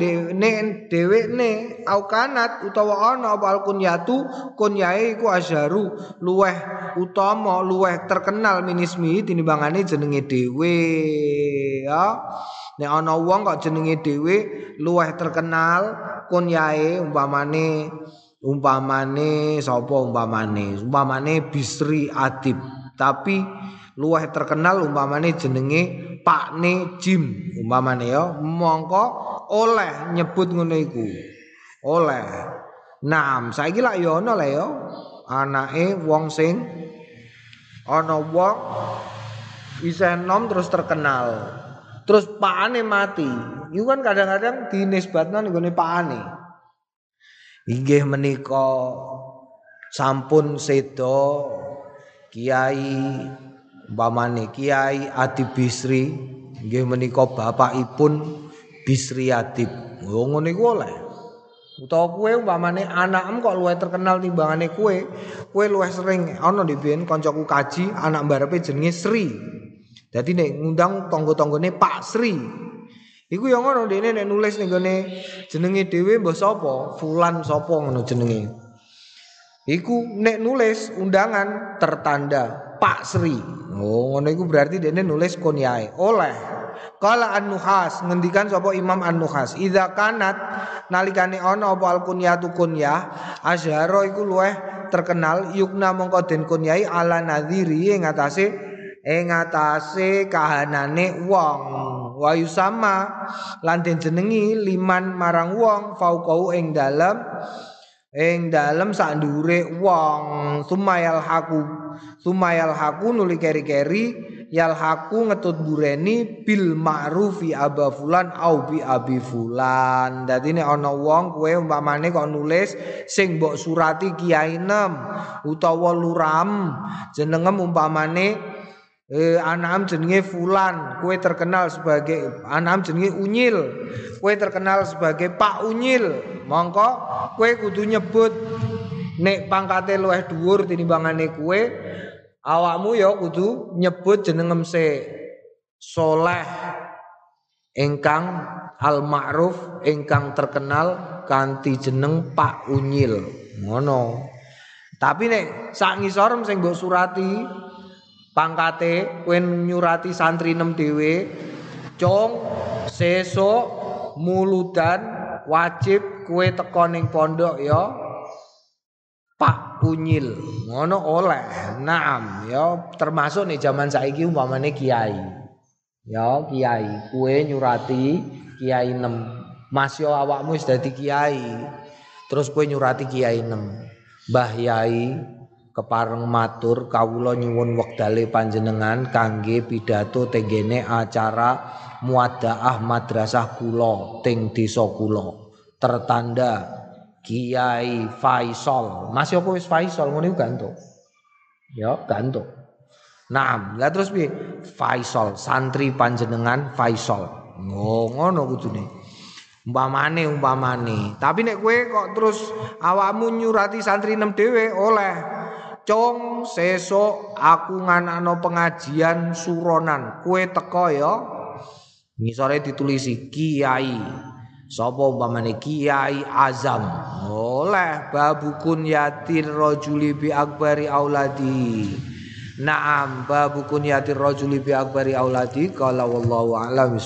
dhewekne. Au kanat utawa ana apa kunyatu kunyae iku asyaru luweh utama luweh terkenal minismi tinimbangane jenenge dhewe ya. Nek ana wong kok jenenge dhewe luweh terkenal kunyae umpamane umpamane sapa umpamane umpamane Bisri Adib. Tapi luwih terkenal umpamane jenenge Pakne Jim. Umpamane ya mongko oleh nyebut ngono iku. Oleh. Naam saiki lak ya ana ya. Anake wong sing ana wong bisa nom terus terkenal. Terus pakane mati. Itu kan kadang-kadang dinisbatkan nggone pakane inggih menika sampun sedo kiai umpamane Kiai Adi Bisri nggih menika bapakipun Bisri Adib. Oh ngono iku oleh. Utawa kowe umpamane anakmu kok luwih terkenal timbangane kowe, kowe luwih sering ana di biyen kancaku kaji anak mbarepe jenenge Sri. Dadi nek ngundang tangga-tanggane Pak Sri. Iku yang ngono dene nek nulis ning gone jenenge dhewe mbah sapa? Fulan sapa ngono jenenge. Iku nek nulis undangan tertanda Pak Sri. Oh, ngono iku berarti dene nulis kunyae. Oleh. Kala An-Nuhas ngendikan sapa Imam An-Nuhas, "Idza kanat nalikane ana apa al-kunyatu kunyah, asyhara iku luweh terkenal yukna mongko den kunyai ala nadhiri ing atase ing atase kahanane wong." Wa yusama lan jenengi liman marang wong fauqau ing dalem ing dalem sak ndure wong sumayal haku Sumayal haku nuli keri-keri yal haku ngetut bureni bil ma'rufi aba fulan au bi abi fulan. Dadi nek ana wong kowe umpamane kok nulis sing mbok surati kiai nem utawa luram jenengem umpamane eh, anam jenenge fulan kue terkenal sebagai anam jenenge unyil kue terkenal sebagai Pak Unyil. Mongko kue kudu nyebut nek pangkate luwih dhuwur tinimbangane kowe awakmu ya kudu nyebut jenengem se soleh ingkang al ma'ruf ingkang terkenal kanthi jeneng Pak Unyil. Ngono. Tapi nek sak ngisor sing mbok surati pangkate kowe nyurati santri nem dhewe cong sesuk muludan wajib kowe teko ning pondok ya. Pak Unyil ngono oleh. Naam ya. Termasuk nih zaman saiki umpamane kiai. Ya kiai. Kue nyurati kiai nem. Mas yo awakmu wis dadi kiai. Terus kue nyurati kiai nem. Mbah Yai kepareng matur kawula nyuwun wektale panjenengan kangge pidato tenggene acara muadaah madrasah kula teng desa kula tertanda Kiai Faisal. Masih apa wis Faisal iku gantuk. Ya, gantuk. Naam, lah terus piye? Faisal, santri panjenengan Faisal. Oh, ngono kudune. Umpamane umpamane. Tapi nek kowe kok terus awakmu nyurati santri nem dhewe oleh Cong sesok aku nganakno pengajian suronan. Kue teko ya. Ngisore ditulisi Kiai Sapa umpamane Kiai Azam oleh babukun yatir rajuli bi akbari auladi. Naam babukun yatir rajuli bi akbari auladi qala wallahu a'lam